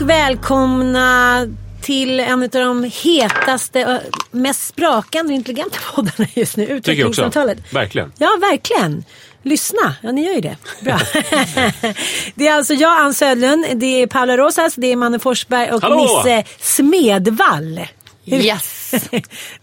och välkomna till en av de hetaste, mest sprakande och intelligenta poddarna just nu. Tycker jag också. Utvecklingssamtalet. Verkligen. Ja, verkligen. Lyssna. Ja, ni gör ju det. Bra. det är alltså jag, Ann Södlund, det är Paula Rosas, det är Manne Forsberg och Hallå! Nisse Smedvall. Yes.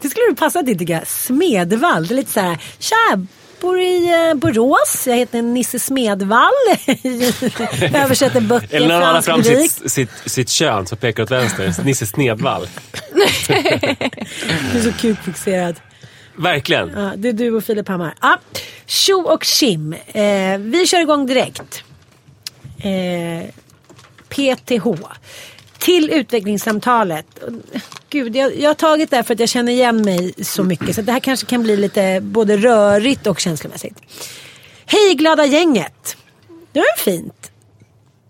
det skulle du passa till tycker jag. Smedvall. Det är lite så här, tja, bor i eh, Borås. Jag heter Nisse Smedvall. översätter böcker, Eller när han har fram sitt, sitt, sitt kön så pekar åt vänster. Nisse Snedvall. Du är så kukfixerad. Verkligen. Ja, det är du och Filip Hammar. Ja. Tjo och Kim. Eh, vi kör igång direkt. Eh, PTH. Till utvecklingssamtalet. Gud, jag, jag har tagit det här för att jag känner igen mig så mycket. Så det här kanske kan bli lite både rörigt och känslomässigt. Hej glada gänget. Det var fint.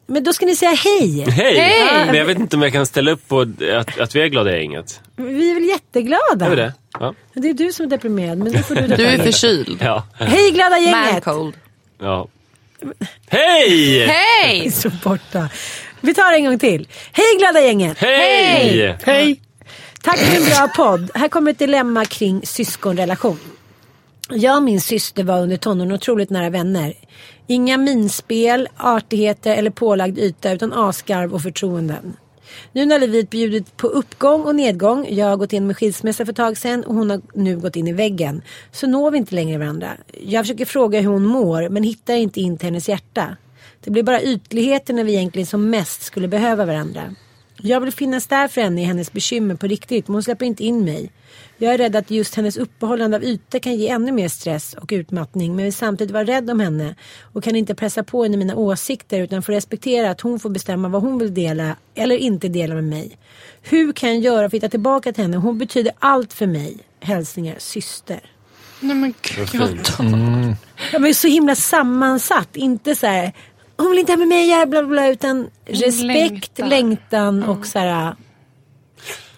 Men då ska ni säga hej. Hej! Hej! Men jag vet inte om jag kan ställa upp på att, att vi är glada i gänget. Vi är väl jätteglada. Är vi det? Ja. Det är du som är deprimerad. Men nu får du, Du är förkyld. Ja. Hej glada gänget. Mancold. ja. Hej! Hej! så borta. Vi tar en gång till. Hej glada gänget! Hej! Hej! Tack för en bra podd. Här kommer ett dilemma kring syskonrelation. Jag och min syster var under tonåren otroligt nära vänner. Inga minspel, artigheter eller pålagd yta utan asgarv och förtroenden. Nu när livet bjudit på uppgång och nedgång, jag har gått in med skilsmässa för ett tag sedan och hon har nu gått in i väggen, så når vi inte längre varandra. Jag försöker fråga hur hon mår men hittar inte in till hennes hjärta. Det blir bara ytligheter när vi egentligen som mest skulle behöva varandra. Jag vill finnas där för henne i hennes bekymmer på riktigt men hon släpper inte in mig. Jag är rädd att just hennes uppehållande av ytor kan ge ännu mer stress och utmattning men vill samtidigt vara rädd om henne och kan inte pressa på henne mina åsikter utan får respektera att hon får bestämma vad hon vill dela eller inte dela med mig. Hur kan jag göra för att hitta tillbaka till henne? Hon betyder allt för mig. Hälsningar syster. Nej men gud, Jag var ju så himla sammansatt. Inte så här, hon vill inte ha med mig att göra bla bla bla. Utan respekt, längtar. längtan och så här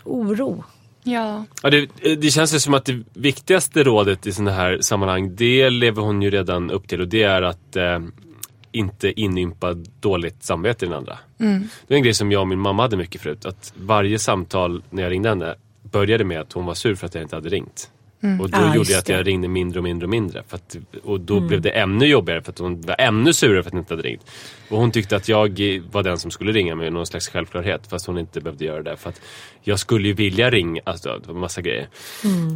oro. Ja. Ja, det, det känns ju som att det viktigaste rådet i sådana här sammanhang, det lever hon ju redan upp till och det är att eh, inte inympa dåligt samvete i den andra. Det är en grej som jag och min mamma hade mycket förut. Att varje samtal när jag ringde henne började med att hon var sur för att jag inte hade ringt. Och då Ah, gjorde jag att jag ringde mindre och mindre och mindre. Att, och då blev det ännu jobbigare för att hon var ännu surare för att hon inte hade ringt. Och hon tyckte att jag var den som skulle ringa med någon slags självklarhet. Fast hon inte behövde göra det. För att jag skulle ju vilja ringa. Alltså det var massa grejer.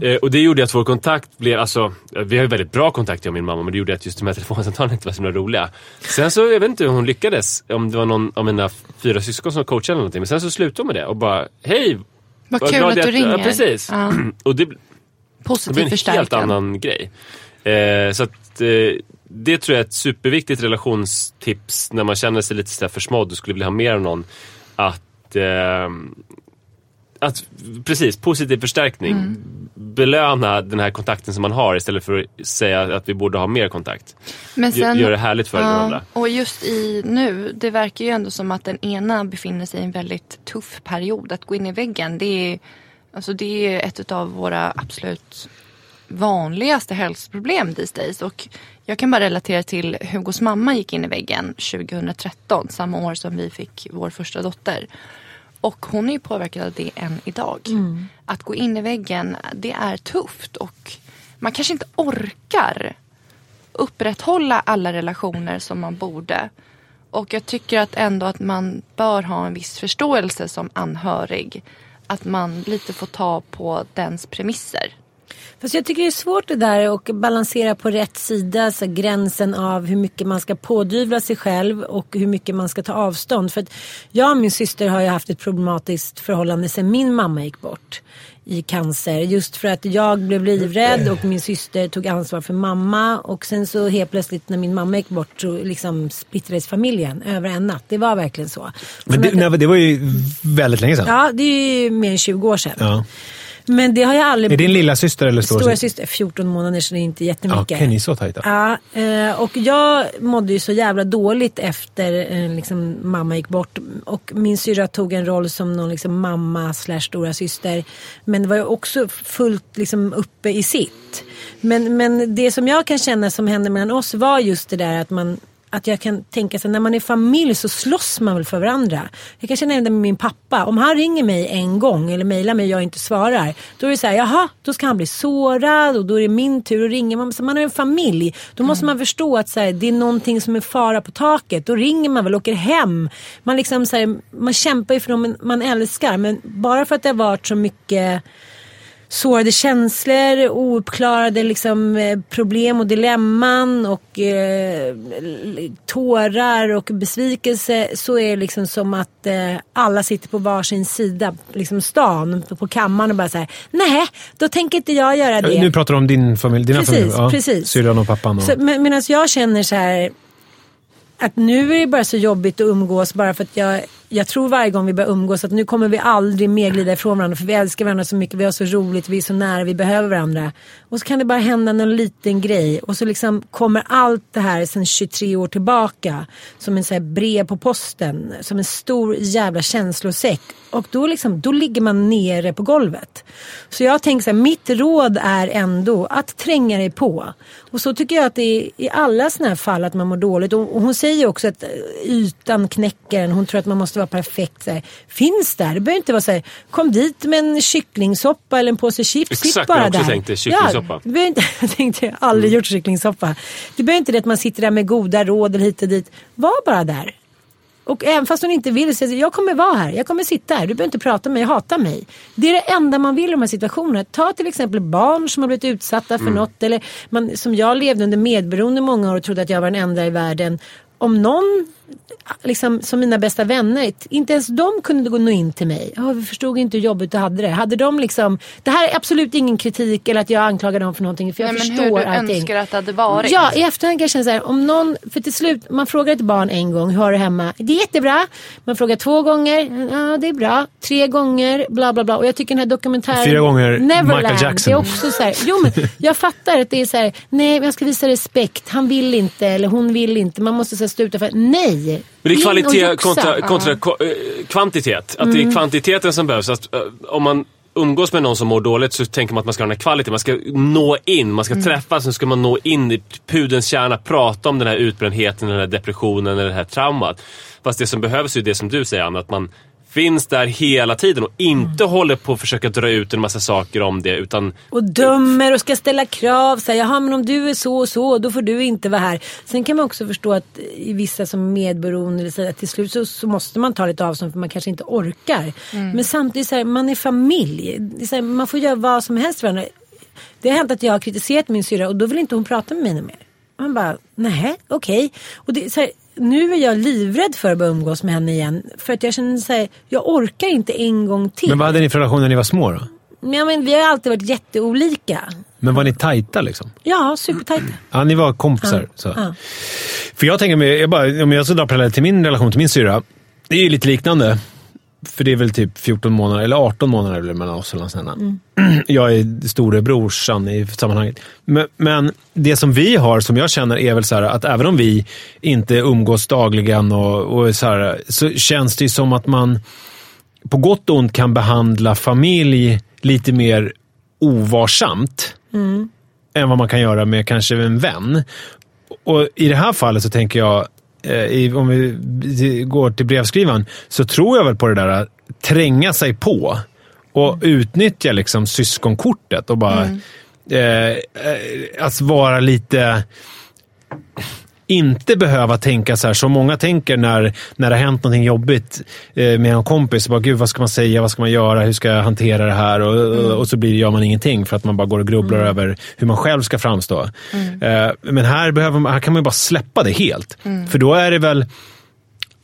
Eh, och det gjorde att vår kontakt blev, alltså vi har ju väldigt bra kontakt jag och min mamma. Men det gjorde att just de här telefonsamtalen inte var så roliga. Sen så, jag vet inte hur hon lyckades. Om det var någon av mina fyra syskon som coachade eller någonting. Men sen så slutade hon med det och bara, hej! Vad kul att du ringer. Ja, precis. Ja. Och det, det Positiv blir en helt annan grej. Eh, så att, eh, det tror jag är ett superviktigt relationstips när man känner sig lite sådär försmådd och skulle vilja ha mer av någon. Att, eh, att precis, positiv förstärkning. Mm. Belöna den här kontakten som man har istället för att säga att vi borde ha mer kontakt. Men Gö- Gör det härligt för varandra. Och just i nu, det verkar ju ändå som att den ena befinner sig i en väldigt tuff period. Att gå in i väggen, det är, alltså det är ett av våra absolut vanligaste hälsoproblem these days. Och jag kan bara relatera till Hugos mamma gick in i väggen 2013, samma år som vi fick vår första dotter. Och hon är ju påverkad av det än idag. Att gå in i väggen, det är tufft och man kanske inte orkar upprätthålla alla relationer som man borde. Och jag tycker att ändå att man bör ha en viss förståelse som anhörig. Att man lite får ta på dens premisser. Fast jag tycker det är svårt det där att balansera på rätt sida. Så gränsen av hur mycket man ska pådyvla sig själv och hur mycket man ska ta avstånd. För att jag och min syster har ju haft ett problematiskt förhållande sedan min mamma gick bort i cancer. Just för att jag blev livrädd och min syster tog ansvar för mamma. Och sen så helt plötsligt när min mamma gick bort så liksom splittrades familjen över en natt. Det var verkligen så. Men det, nej, det var ju väldigt länge sedan. Ja, det är ju mer än 20 år sedan. Ja. Men det har jag aldrig... Är din lilla syster eller stora, Stora syster, 14 månader så det är inte jättemycket. Okej, ni är så tajta. Ja, eh, och jag mådde ju så jävla dåligt efter eh, liksom, mamma gick bort. Och min syrra tog en roll som någon liksom, mamma slash stora syster. Men det var ju också fullt liksom, uppe i sitt. Men, men det som jag kan känna som hände mellan oss var just det där att man att jag kan tänka så när man är familj så slåss man väl för varandra. Jag kan känna det med min pappa. Om han ringer mig en gång eller mejlar mig och jag inte svarar. Då är det så här, jaha, då ska han bli sårad och då är det min tur att ringa. Man, så man är en familj. Då måste man förstå att så här, det är någonting som är fara på taket. Då ringer man väl och åker hem. Man, liksom, så här, man kämpar ju för dem man älskar. Men bara för att det har varit så mycket sårade känslor, ouppklarade liksom, eh, problem och dilemman och eh, tårar och besvikelse så är det liksom som att eh, alla sitter på varsin sida, liksom stan, på kammaren och bara säger nej, då tänker inte jag göra det. Nu pratar du om din familj, dina precis, familjer? Ja, precis. Syrran och pappan? Och... Så, men, medan jag känner så här att nu är det bara så jobbigt att umgås bara för att jag jag tror varje gång vi börjar umgås att nu kommer vi aldrig mer glida ifrån varandra för vi älskar varandra så mycket, vi har så roligt, vi är så nära, vi behöver varandra. Och så kan det bara hända någon liten grej och så liksom kommer allt det här sedan 23 år tillbaka som en så här brev på posten, som en stor jävla känslosäck. Och då, liksom, då ligger man nere på golvet. Så jag tänker så här, mitt råd är ändå att tränga dig på. Och så tycker jag att det är i alla sådana här fall att man mår dåligt. Och, och hon säger också att ytan knäcker en. Hon tror att man måste vara perfekt. Så här, finns där. Det behöver inte vara så här, kom dit med en kycklingsoppa eller en påse chips. Exakt Sitt bara jag också där. tänkte, kycklingsoppa. Ja, inte, jag tänkte, jag aldrig gjort kycklingsoppa. Det behöver inte det att man sitter där med goda råd eller hit och dit. Var bara där. Och även fast hon inte vill säga jag kommer vara här, jag kommer sitta här, du behöver inte prata med mig, hata mig. Det är det enda man vill i de här situationerna. Ta till exempel barn som har blivit utsatta för något. Eller man, som jag levde under medberoende många år och trodde att jag var den enda i världen. Om någon liksom, som mina bästa vänner, inte ens de kunde gå nå in till mig. Oh, vi förstod inte hur jobbigt du hade det. Hade de liksom, det här är absolut ingen kritik eller att jag anklagar dem för någonting. För jag Nej, men förstår hur du allting. önskar att det hade varit. Ja, i efterhand kan jag känna så här, om någon, för till slut, man frågar ett barn en gång, hur har du det hemma? Det är jättebra. Man frågar två gånger, ja det är bra. Tre gånger, bla bla bla. Och jag tycker den här dokumentären Fyra gånger Neverland, Michael Jackson. Det är också så här, jo men jag fattar att det är så här, nej jag ska visa respekt, han vill inte eller hon vill inte. Man måste så här, stå utanför, nej. Men det är kvalitet kontra, kontra ko- eh, kvantitet. Att det är kvantiteten som behövs. Att, eh, om man umgås med någon som mår dåligt så tänker man att man ska ha den här kvaliteten. Man ska nå in, man ska träffas, så ska man nå in i pudens kärna. Prata om den här utbrändheten, den här depressionen eller det här traumat. Fast det som behövs är det som du säger Anna, att man finns där hela tiden och inte håller på att försöka dra ut en massa saker om det. Utan Och dömer och ska ställa krav. Så här, Jaha, men om du är så och så, då får du inte vara här. Sen kan man också förstå att i vissa som är medberoende, eller så här, till slut så, så måste man ta lite avstånd för man kanske inte orkar. Men samtidigt, så här, man är familj. Det är så här, man får göra vad som helst för varandra. Det har hänt att jag har kritiserat min syrra och då vill inte hon prata med mig mer. Man bara, nej, okej. Och det är så här, nu är jag livrädd för att börja umgås med henne igen. För att jag känner så här, jag orkar inte en gång till. Men vad hade ni för relation när ni var små då? Men, men vi har alltid varit jätteolika. Men var ni tajta liksom? Ja, supertajta. Ja, ni var kompisar. Ja, Så. ja. För jag tänker mig, jag bara, om jag ska dra paralleller till min relation till min syrra. Det är ju lite liknande. För det är väl typ 14 månader, eller 18 månader det mellan oss. Sånt där. Jag är storebrorsan i sammanhanget. Men, men det som vi har, som jag känner, är väl så här att även om vi inte umgås dagligen och, och så, här, så känns det ju som att man på gott och ont kan behandla familj lite mer ovarsamt än vad man kan göra med kanske en vän. Och I det här fallet så tänker jag, i, om vi går till brevskrivaren, så tror jag väl på det där att tränga sig på och utnyttja liksom syskonkortet och bara... Eh, eh, att vara lite... inte behöva tänka så här som många tänker när, när det har hänt någonting jobbigt eh, med en kompis. Bara, Gud, vad ska man säga? Vad ska man göra? Hur ska jag hantera det här? Och, och så blir, gör man ingenting för att man bara går och grubblar över hur man själv ska framstå. Eh, men här, behöver här kan man ju bara släppa det helt. För då är det väl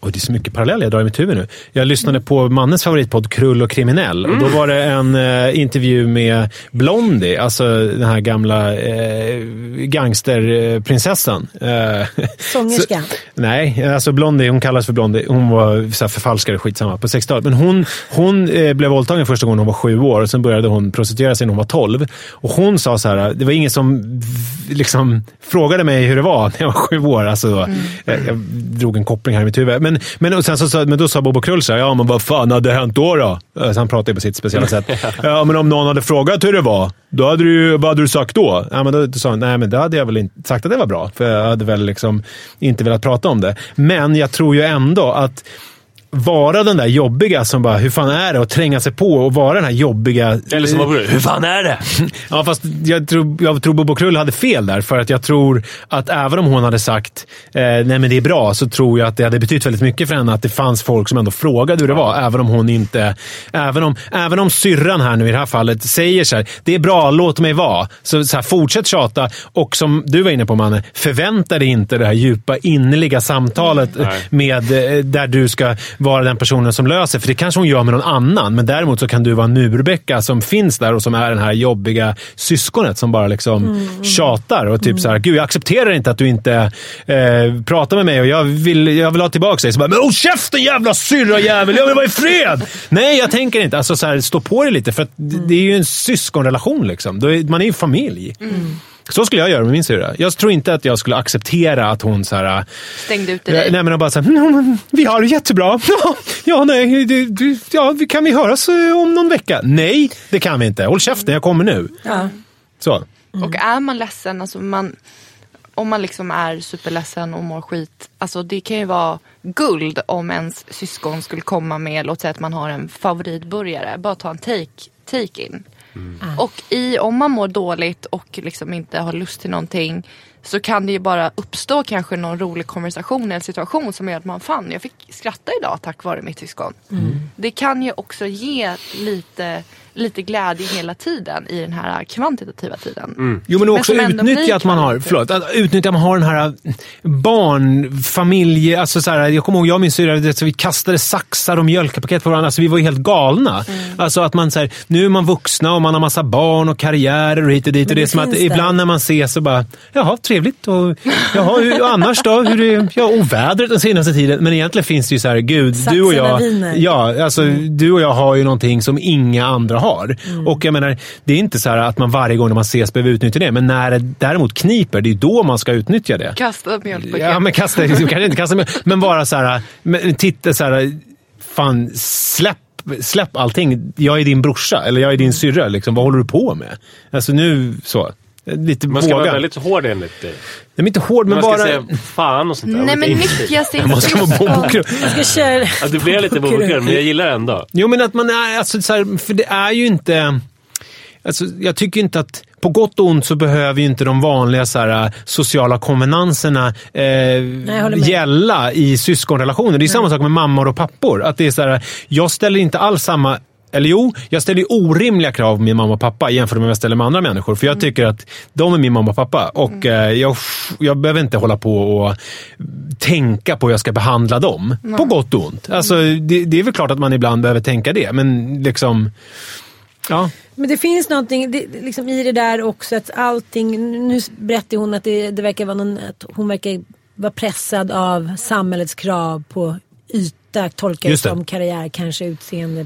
Oj, det är så mycket paralleller jag drar i mitt huvud nu. Jag lyssnade på mannens favoritpodd Krull och kriminell. Och då var det en eh, intervju med Blondie, alltså den här gamla eh, gangsterprinsessan. Eh, Sångerskan. så- Nej, alltså Blondie, hon kallas för Blondie. Hon var så här förfalskare, skitsamma, på 60-talet. Men hon, hon eh, blev våldtagen första gången hon var sju år och sen började hon prostituera sig när hon var 12. Och hon sa så här, det var ingen som liksom frågade mig hur det var när jag var sju år. Alltså, jag, jag drog en koppling här i mitt huvud. Men, men, och sen så, men då sa Bobo Krull ja men vad fan hade hänt då? då? Eh, Så han pratade på sitt speciella sätt. ja, men om någon hade frågat hur det var, då hade du, vad hade du sagt då? Ja, men då, då sa han, nej men då hade jag väl inte sagt att det var bra. För jag hade väl liksom inte velat prata om det. Men jag tror ju ändå att vara den där jobbiga som bara, hur fan är det? att tränga sig på och vara den här jobbiga... Eller som bror, hur fan är det? Ja, fast jag tror, jag tror Bobo Krull hade fel där. För att jag tror att även om hon hade sagt eh, nej men det är bra, så tror jag att det hade betytt väldigt mycket för henne att det fanns folk som ändå frågade hur det var. Även om hon inte... Även om, även om syrran här nu i det här fallet säger så här, det är bra, låt mig vara. Så, så här, fortsätt tjata. Och som du var inne på Manne, förvänta dig inte det här djupa innerliga samtalet eh, med, eh, där du ska vara den personen som löser. För det kanske hon gör med någon annan. Men däremot så kan du vara en murbäcka som finns där och som är den här jobbiga syskonet som bara liksom tjatar. Och typ så här, gud jag accepterar inte att du inte eh, pratar med mig och jag vill, jag vill ha tillbaka dig. Så bara, men håll käften jävla syrrajävel, jag vill vara i fred! Nej, jag tänker inte. Alltså så här, stå på dig lite för att det- är ju en syskonrelation. Liksom. Man är ju familj. Så skulle jag göra med min syrra. Jag tror inte att jag skulle acceptera att hon så här, Stängde ute dig. nej men bara så här, "Mm, men vi har det jättebra. Ja, nej, det, det, ja, kan vi höras eh, om någon vecka? Nej, det kan vi inte. Håll käften, jag kommer nu. Ja. Så. Och är man ledsen, alltså man, om man liksom är superledsen och mår skit. Alltså det kan ju vara guld om ens syskon skulle komma med, låt säga att man har en favoritburgare. Bara ta en take, take in. Och i, om man mår dåligt och liksom inte har lust till någonting så kan det ju bara uppstå kanske någon rolig konversation eller situation som gör att man fan, jag fick skratta idag tack vare mitt syskon. Det kan ju också ge lite, lite glädje hela tiden i den här kvantitativa tiden. Jo, men också ändå utnyttja att man har, förlåt, att utnyttja att man har den här äh, barn, familj, alltså så här, jag kommer ihåg jag och min syrra, det- så vi kastade saxar och mjölkpaket på varandra, alltså vi var ju helt galna. Mm. Alltså att man så här, nu är man vuxna och man har massa barn och karriärer och hit och dit. Men och det är det som att där. ibland när man ses så bara, jaha, trevligt. Och, jaha, hur, och annars då? Hur är, ja, och vädret den senaste tiden. Men egentligen finns det ju så här, gud, du och jag, ja, alltså, du och jag har ju någonting som inga andra har. Och jag menar, det är inte så här att man varje gång när man ses behöver utnyttja det. Men när det däremot kniper, det är då man ska utnyttja det. Kasta mjölkpaket. Ja, men kasta, kanske inte kasta, men, men bara så här, men titta så här, fan släpp, släpp allting. Jag är din brorsa, eller jag är din syrra. Liksom. Vad håller du på med? Alltså nu så. Lite Man ska våga. vara väldigt hård enligt dig. Nej, men inte hård, men Man ska bara... säga fan och sånt där. Nej men sin Man ska vara bombokrull. Jag ska köra... Ja, du blev lite bobokrull, men jag gillar det ändå. Jo, men att man är... Alltså, så här, för det är ju inte... Alltså, jag tycker inte att... På gott och ont så behöver ju inte de vanliga så här, sociala konvenanserna eh, gälla i syskonrelationer. Det är samma sak med mammor och pappor. Att det är så här, jag ställer inte alls samma eller jo, jag ställer ju orimliga krav på min mamma och pappa jämfört med vad jag ställer med andra människor. För jag tycker att de är min mamma och pappa. Och eh, jag, jag behöver inte hålla på och tänka på hur jag ska behandla dem. På gott och ont. Alltså, det, det är väl klart att man ibland behöver tänka det. Men liksom... Ja. Men det finns någonting det, liksom i det där också att allting, nu berättar hon att det, det verkar vara någon, att hon verkar vara pressad av samhällets krav på yta, tolkar det. som karriär, kanske utseende.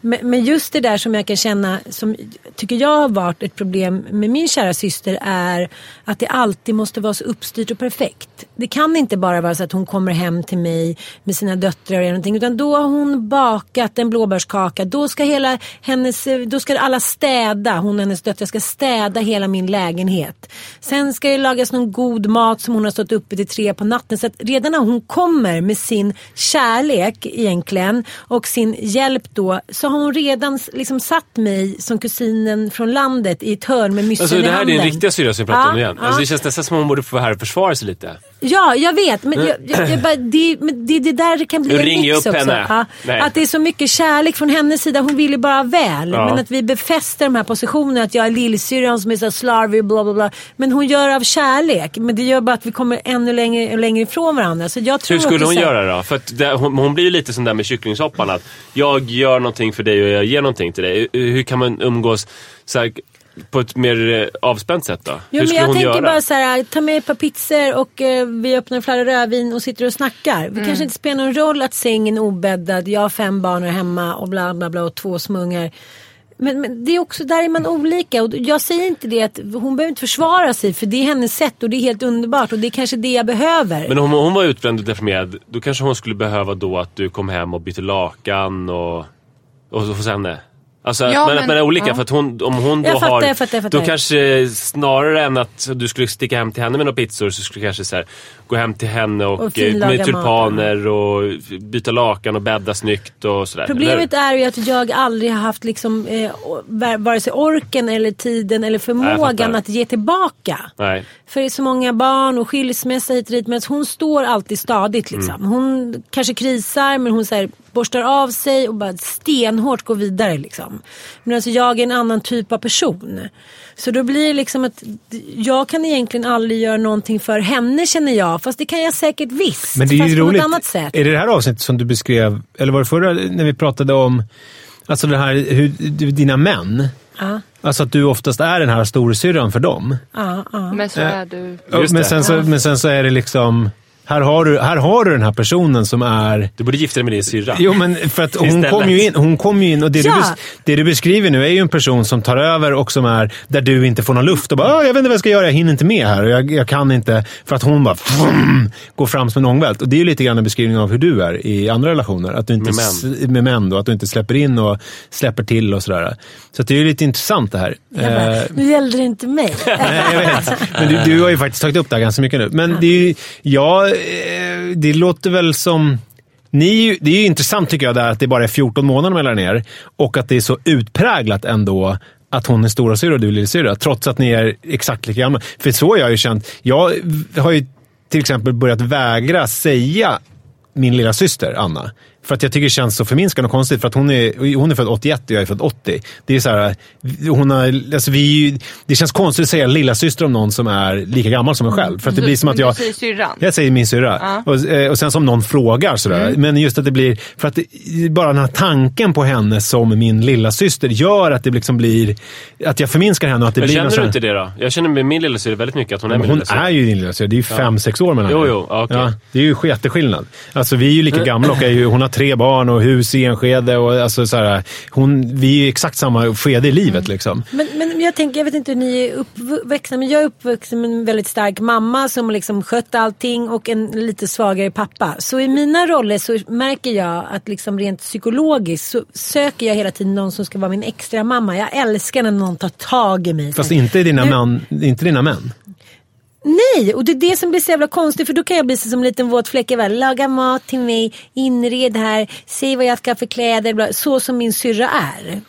Men, just det där som jag kan känna, som tycker jag har varit ett problem med min kära syster är att det alltid måste vara så uppstyrt och perfekt. Det kan inte bara vara så att hon kommer hem till mig med sina döttrar eller någonting utan då har hon bakat en blåbärskaka. Då ska, hela hennes, då ska alla städa, hon och hennes döttrar ska städa hela min lägenhet. Sen ska det lagas någon god mat som hon har stått uppe till tre på natten. Så att redan när hon kommer med sin kärlek egentligen och sin hjälp då så har hon redan liksom satt mig som kusinen från landet i ett hörn med myssen Alltså, i det här är handen. din riktiga syrra som vi pratar Ja, om igen. ja. Alltså, det känns nästan som att hon borde få vara här och försvara sig lite. Ja, jag vet. Men, jag, jag, jag bara, det, men det, det där kan bli Nu en mix upp också. henne. Ja, att det är så mycket kärlek från hennes sida. Hon vill ju bara väl. Ja. Men att vi befäster de här positionerna. Att jag är lillsyrran som är så slarvig bla bla bla. Men hon gör av kärlek. Men det gör bara att vi kommer ännu längre längre ifrån varandra. Så jag tror Hur skulle hon så göra då? För det, hon, hon blir ju lite som där med kycklingsoppan. Att jag gör någonting för dig och jag ger någonting till dig. Hur kan man umgås så här, på ett mer eh, avspänt sätt då? Jo, Hur men skulle jag hon tänker göra? bara så här, ta med ett par pizzor och eh, vi öppnar en flaska rödvin och sitter och snackar. Det kanske inte spelar någon roll att sängen är obäddad, jag har fem barn här hemma och bla bla bla och två smungar. Men, men det är också, där är man olika. Och jag säger inte det att hon behöver inte försvara sig för det är hennes sätt och det är helt underbart och det är kanske det jag behöver. Men om hon var utbränd och deprimerad, då kanske hon skulle behöva då att du kom hem och bytte lakan och, och hos henne. Alltså Ja, men- man är olika. ja. För att hon, om hon då Jag har... jag fattar, jag fattar. Då kanske snarare än att du skulle sticka hem till henne med några pizzor så skulle du kanske så här, gå hem till henne och, Och eh, med tulpaner och byta lakan och bädda snyggt och sådär. Problemet är ju att jag aldrig har haft liksom, eh, var- vare sig orken eller tiden eller förmågan fattar. att ge tillbaka. Nej. För det är så många barn och skilsmässa hit och dit. Men hon står alltid stadigt liksom. Mm. Hon kanske krisar men hon så här, borstar av sig och bara stenhårt går vidare liksom. Men alltså jag är en annan typ av person. Så då blir det liksom att jag kan egentligen aldrig göra någonting för henne känner jag. Fast det kan jag säkert visst. Men det är fast ju på roligt. något annat sätt. Är det det här avsnittet som du beskrev, eller var det förra när vi pratade om alltså det här, hur, dina män? Ja, Alltså att du oftast är den här storasyrran för dem. ja, ja. Men så Äh. är du. Men, sen så, men sen så är det liksom... Här har, du, här har du den här personen som är... Du borde gifta dig med din syrra. Jo, men för att hon kom ju in, hon kom ju in och det, Ja. du bes, det du beskriver nu är ju en person som tar över och som är där du inte får någon luft och bara "Ah, “jag vet inte vad jag ska göra, jag hinner inte med här och jag, jag kan inte” för att hon bara frum, går fram som en ångvält. Och det är ju lite grann en beskrivning av hur du är i andra relationer. Att du inte, Med män. Med män då, att du inte släpper in och släpper till och sådär. Så att det är ju lite intressant det här. Jag bara, Eh, nu gällde det inte mig. Nej, jag vet. Men du, du har ju faktiskt tagit upp det här ganska mycket nu. Men det är ju, ja, eh, Eh, det låter väl som... Ni, det är ju intressant tycker jag där att det bara är 14 månader mellan er och att det är så utpräglat ändå att hon är storasyrra och du är lillasyrra, trots att ni är exakt lika gamla. För så har jag ju känt. Jag har ju till exempel börjat vägra säga min lilla syster Anna. För att jag tycker det känns så förminskande och konstigt. För att hon är, hon är född 81 och jag är född 80. Det är så här, hon har, alltså vi, det känns konstigt att säga lilla syster om någon som är lika gammal som en själv. För att det blir som att jag... Du säger. Jag säger min syrra. Ja. Och, eh, och sen som någon frågar sådär. Mm. Men just att det blir, för att det, bara den här tanken på henne som min lilla syster gör att det liksom blir, att jag förminskar henne och att det Men blir känner du inte det då? Jag känner med min lillasyrra väldigt mycket att hon är min hon är ju din lilla syster. Det är ju fem, sex år mellan Jo, jo, ja, okej. det är ju jätteskillnad. Alltså vi är ju lika gamla och är ju, hon har tre barn och hus i Enskede. Och alltså, så här, hon, vi är ju i exakt samma skede i livet. Liksom. Men, men jag tänker, jag vet inte hur ni är uppvuxna, men jag är uppvuxen med en väldigt stark mamma som liksom skött allting och en lite svagare pappa. Så i mina roller så märker jag att liksom rent psykologiskt så söker jag hela tiden någon som ska vara min extra mamma. Jag älskar när någon tar tag i mig. Fast inte dina, nu- man, inte dina män. Nej, och det är det som blir så jävla konstigt för då kan jag bli så som en liten våt fläck. Jag bara, Laga mat till mig, inred här, säg vad jag ska ha för kläder. Bla, så som min syrra är.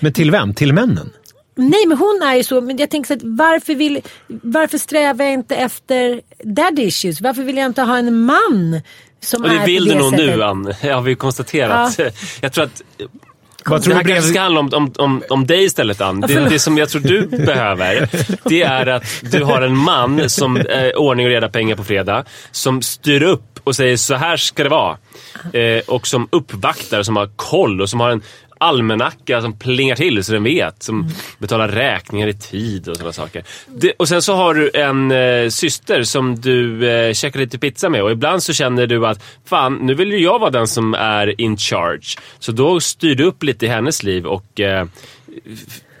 Men till vem? Till männen? Nej men hon är ju så, men jag tänker så att varför, vill, varför strävar jag inte efter daddy issues? Varför vill jag inte ha en man som Och det är vill på du det nog sättet? nu, Ann. Det har vi konstaterat. Jag tror att Vad tror Det här brev... kanske ska handla om, om, om, om dig istället Ann. Det, det som jag tror du behöver, det är att du har en man som eh, ordning och reda pengar på fredag. Som styr upp och säger så här ska det vara. Eh, och som uppvaktar, som har koll och som har en almanacka som plingar till så den vet. Som betalar räkningar i tid och sådana saker. Det, och sen så har du en eh, syster som du eh, käkar lite pizza med och ibland så känner du att fan, nu vill ju jag vara den som är in charge. Så då styr du upp lite i hennes liv och eh,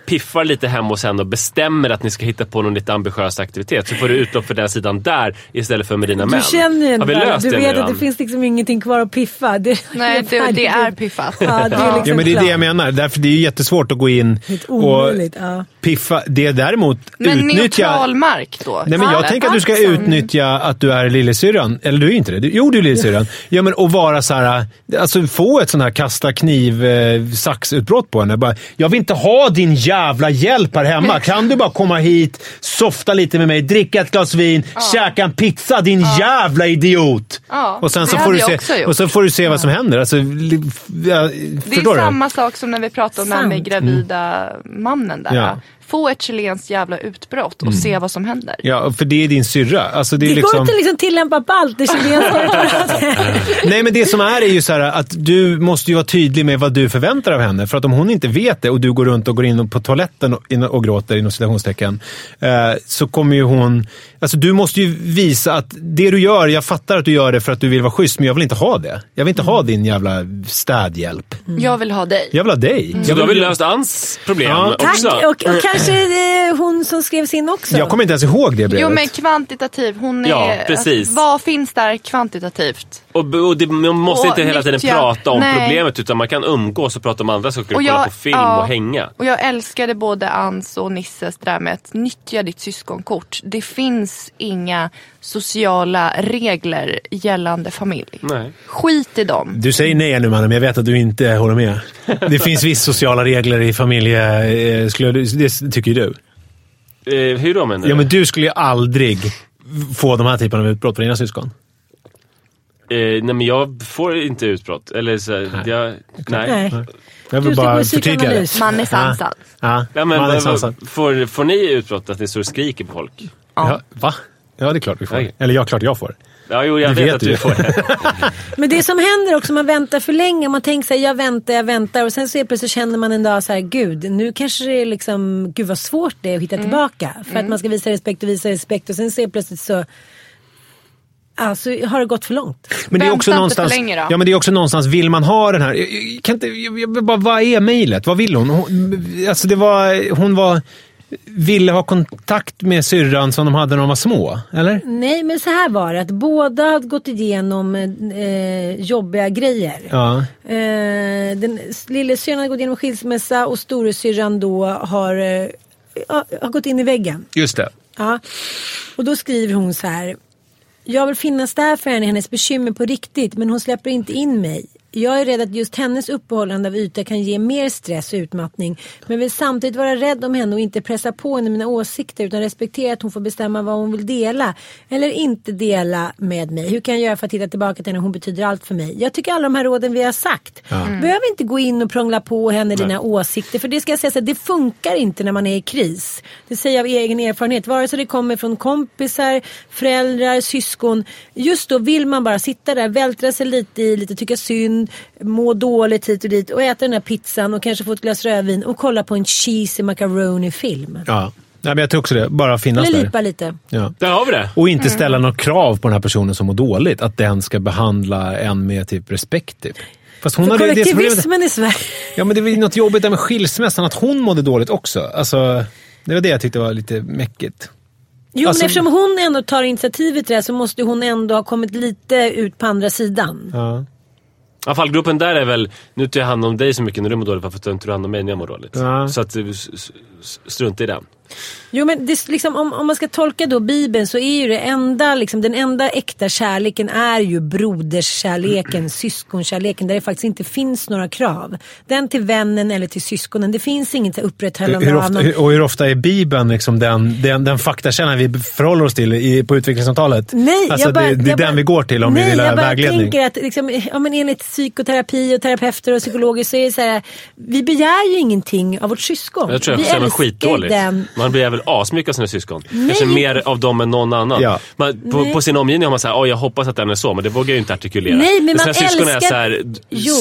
piffar lite hem och sen och bestämmer att ni ska hitta på någon lite ambitiös aktivitet. Så får du utlopp för den sidan där istället för med dina män. Du känner ju löst du vet att det finns liksom ingenting kvar att piffa. Det, Nej, det, det är piffat. Ja, det är liksom Ja, men det är det jag menar. Därför det är jättesvårt att gå in och omöjligt. Ja. piffa. Det är däremot Men utnyttja... neutral mark då? Nej, men jag tänker att du ska utnyttja att du är lillasyrran. Eller du är inte det. Du, jo, du är lillasyrran. Ja, men och vara så här, alltså få ett sånt här kasta kniv eh, saxutbrott på henne. Bara, jag vill inte ha din jävla hjälp här hemma. Kan du bara komma hit, softa lite med mig, dricka ett glas vin, käka en pizza, din jävla idiot! Ja, och sen så det får du jag se, och så får du se vad som händer. Alltså, li- ja, Det är samma sak som när vi pratade om med Sant. gravida mannen där. Få ett chilenskt jävla utbrott och se vad som händer. Ja, för det är din syrra. Alltså, det är Det liksom... går inte att liksom tillämpa på allt det chilenska. Nej, men det som är är ju så här att du måste ju vara tydlig med vad du förväntar av henne. För att om hon inte vet det och du går runt och går in på toaletten och, och gråter inom citationstecken. Eh, så kommer ju hon... Alltså du måste ju visa att det du gör, jag fattar att du gör det för att du vill vara schysst, men jag vill inte ha det. Jag vill inte ha din jävla städhjälp. Jag vill ha dig. Jag vill ha dig. Så Jag, då har vi vill, löst Anns problem Ja. också. Tack! Och, och kanske hon som skrevs in också. jag kommer inte ens ihåg det brevet. Jo men kvantitativ, hon är... Ja, precis. Vad finns där kvantitativt? Och, och det, man måste Och inte hela tiden nyttja- prata om Nej. problemet utan man kan umgås och prata om andra saker och, Och kolla jag- på film ja. och hänga. Och jag älskade både Ans och Nisses det där med att nyttja ditt syskonkort. Det finns inga sociala regler gällande familj. Nej. Skit i dem. Du säger nej nu mannen, men jag vet att du inte håller med. Det finns visst sociala regler i familje... eh, Skulle, du- det tycker ju du. Eh, hur då menar du? Ja, men du skulle ju aldrig få de här typerna av utbrott från dina syskon. Eh, nej men jag får inte utbrott. Eller så, här, jag, nej. Nej. Jag Du vill ska bara förtydliga det. Man är sansad. Ja, Ja, men, man är sansad. får, får ni utbrott att ni står och skriker på folk? Ja, va? Ja, det är klart vi får. Okej. Eller ja, klart jag får. Ja, jo, jag Det vet, vet att du. får det. Men det som händer också, man väntar för länge. Man tänker sig jag väntar, jag väntar. Och sen så plötsligt känner man en dag så här, gud, nu kanske det är liksom, gud vad svårt det är att hitta Mm. tillbaka. För att man ska visa respekt och visa respekt. Och sen så plötsligt så, alltså har det gått för långt. Men det är också någonstans, för länge då. ja, men det är också någonstans, vill man ha den här... Kan inte, jag, jag, bara, vad är mejlet? Vad vill hon? hon? Alltså det var, hon var, ville ha kontakt med syrran som de hade när de var små, eller? Nej, men så här var det. Att båda hade gått igenom eh, jobbiga grejer. Ja. Eh, den lillasyrran hade gått igenom skilsmässa och storasyrran då har, eh, har gått in i väggen. Just det. Ja. Och då skriver hon så här. Jag vill finnas där för henne hennes bekymmer på riktigt men hon släpper inte in mig. Jag är rädd att just hennes uppehållande av yta kan ge mer stress och utmattning. Men vill samtidigt vara rädd om henne och inte pressa på henne mina åsikter utan respektera att hon får bestämma vad hon vill dela. Eller inte dela med mig. Hur kan jag göra för att titta tillbaka till henne? Hon betyder allt för mig. Jag tycker alla de här råden vi har sagt. Behöver inte gå in och prångla på henne dina åsikter. För det ska jag säga så här, det funkar inte när man är i kris. Det säger jag av egen erfarenhet. Vare sig det kommer från kompisar, föräldrar, syskon. Just då vill man bara sitta där, vältra sig lite i, lite tycka synd, må dåligt hit och dit och äta den här pizzan och kanske få ett glas rödvin och kolla på en cheesy macaroni film. Ja. Nej, men jag tror också det. Bara finnas Eller där. lipa lite. Ja. Där har vi det. Och inte ställa några krav på den här personen som mår dåligt. Att den ska behandla en med typ respekt. Typ. Fast hon För kollektivismen i Sverige. Ja, men det var ju något jobbigt där med skilsmässan, att hon mådde dåligt också. Alltså, det var det jag tyckte var lite mäckigt. Jo Alltså- men eftersom hon ändå tar initiativet till det så måste hon ändå ha kommit lite ut på andra sidan. Ja. Fallgropen där är väl, nu tar jag hand om dig så mycket när du mår dåligt, varför tar inte du hand om mig när jag mår dåligt? Ja. Så att, strunt i den. Jo men det, är liksom, om, om man ska tolka då Bibeln så är ju det enda, liksom, den enda äkta kärleken är ju broderskärleken, syskonkärleken där det faktiskt inte finns några krav. Den till vännen eller till syskonen, det finns inget upprätthållande Hur av ofta, någon... och hur ofta är Bibeln liksom den, den, den faktakällan vi förhåller oss till i, på utvecklingssamtalet? Nej, alltså jag bara, det, det är jag den bara, vi går till om nej, vi vill ha jag bara vägledning. tänker att liksom, ja, men enligt psykoterapi och terapeuter och psykologer så är det så här, vi begär ju ingenting av vårt syskon. Jag tror jag vi älskar skitdåligt. den. Man blir väl asmycket av sina syskon. Kanske mer av dem än någon annan. Ja. Man, på, Nej. på sin omgivning har man såhär, oh, jag hoppas att den är så, men det vågar jag ju inte artikulera. Nej, men sina man syskon är älskar- såhär, Jo.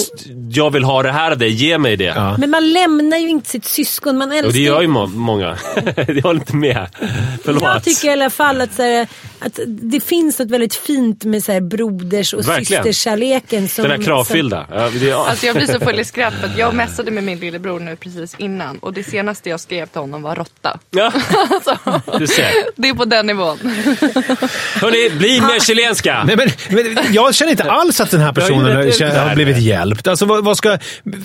jag vill ha det här av dig, ge mig det. Ja. Men man lämnar ju inte sitt syskon. Man älskar Och det gör ju må- många. jag håller inte med. Förlåt. Jag tycker i alla fall att, så här, att det finns något väldigt fint med så här, broders och Verkligen. systerskärleken. Som, Den här kravfyllda. Ja. Alltså jag blir så full i skratt för att jag messade med min lillebror nu precis innan och det senaste jag skrev till honom var råtta. ja, Alltså, du ser. det är på den nivån. Hörni, bli mer chilenska! Nej, men, men, jag känner inte alls att den här personen har blivit hjälpt. Alltså, vad, vad ska,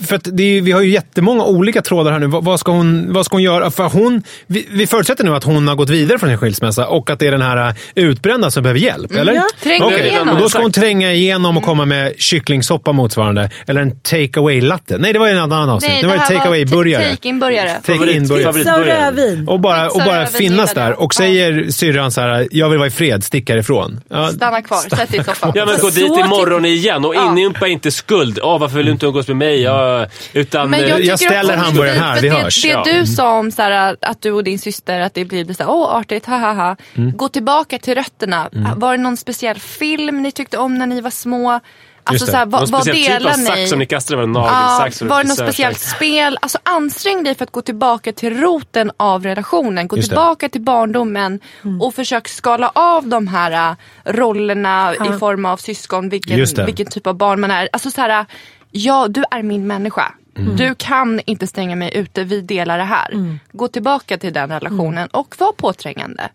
för att det är, vi har ju jättemånga olika trådar här nu. Vad, vad, ska hon, vad ska hon göra? För hon, vi, vi förutsätter nu att hon har gått vidare från sin skilsmässa och att det är den här äh, utbrända som behöver hjälp, eller? ja. Tränga Okej, igenom. Och då ska hon tränga igenom och komma med kycklingsoppa motsvarande. Eller en take away latte. Nej, det var ju en annan avsnitt. Nej, det var en take away burgare take-in-burgare. Take in burgare. Pizza och rödvin. Och bara, och bara finnas där. det. Och säger syrran så här, jag vill vara i fred, stick härifrån. Ja, Stanna kvar, sätt dig i soffan. Ja men gå dit imorgon igen och inympa inte skuld. Åh varför vill du inte umgås med mig? Ja, utan... Men eh, jag, Jag tycker ställer hamburgaren det- här, vi det, hörs. Det Ja. du sa om så här, att du och din syster, att det blir så här, åh artigt, ha ha ha. Mm. Gå tillbaka till rötterna. Var det någon speciell film ni tyckte om när ni var små? Alltså så här, vad, vad speciell typ delar av sax ni? som ni kastade? Var Ja, nagelsax? och var det något speciellt spel? Alltså ansträng dig för att gå tillbaka till roten av relationen. Gå Just det. tillbaka till barndomen och försök skala av de här äh, rollerna i form av syskon, vilken, vilken typ av barn man är. Alltså så här, ja du är min människa. Mm. Du kan inte stänga mig ute, vi delar det här. Gå tillbaka till den relationen och var påträngande.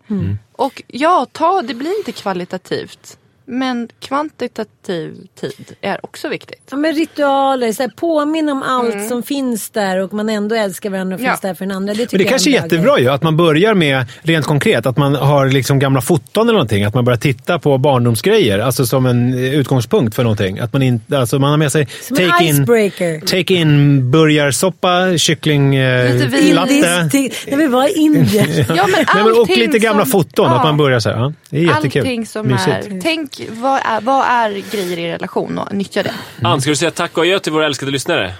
Och ja, ta, det blir inte kvalitativt. Men kvantitativ tid är också viktigt. Ja, men ritualer, så här, påminn om allt som finns där och man ändå älskar varandra och Ja. finns där för den andra. Det, Men det jag kanske är jättebra ju, att man börjar med, rent konkret, att man har liksom gamla foton eller någonting. Att man börjar titta på barndomsgrejer, alltså som en eh, utgångspunkt för någonting. Att man, inte, alltså man har med sig Som take in, take in burgarsoppa, kyckling, eh, latte. När vi var i Indien. Ja, men Nej, men, och lite gamla som- foton, ja. att man börjar så här. Ja, det är jättekul. Allting som Mysigt. är, tänk vad är, vad är grejer i relation och nyttja det. Ann, ska du säga tack och adjö till våra älskade lyssnare?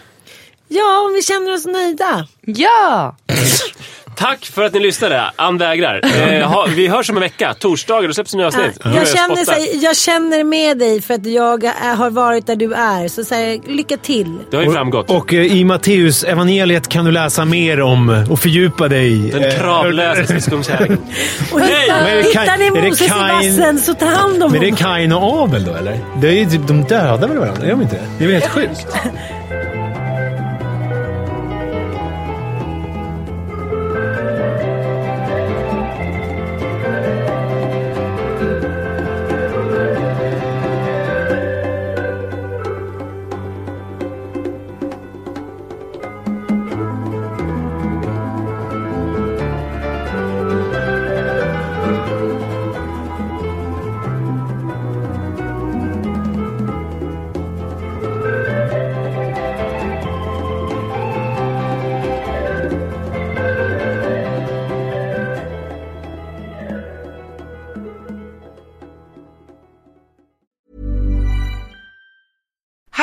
Ja, om vi känner oss nöjda. Ja! Tack för att ni lyssnade. Ann vägrar. Eh, ha, vi hörs om en vecka. Torsdagar, då släpps en ny avsnitt. Är Jag känner, så, jag känner med dig för att jag har varit där du är. Så, så här, lycka till. Det har ju framgått. Och eh, i Matteus evangeliet kan du läsa mer om och fördjupa dig. Den eh, kravlösa syskonkärleken. Och Nej, hittar, ni Moses i Kain- vassen så ta hand om Men det är honom. Kain och Abel då eller? Det är ju typ, de dödar väl varandra? Är de inte det? Det är väl helt sjukt?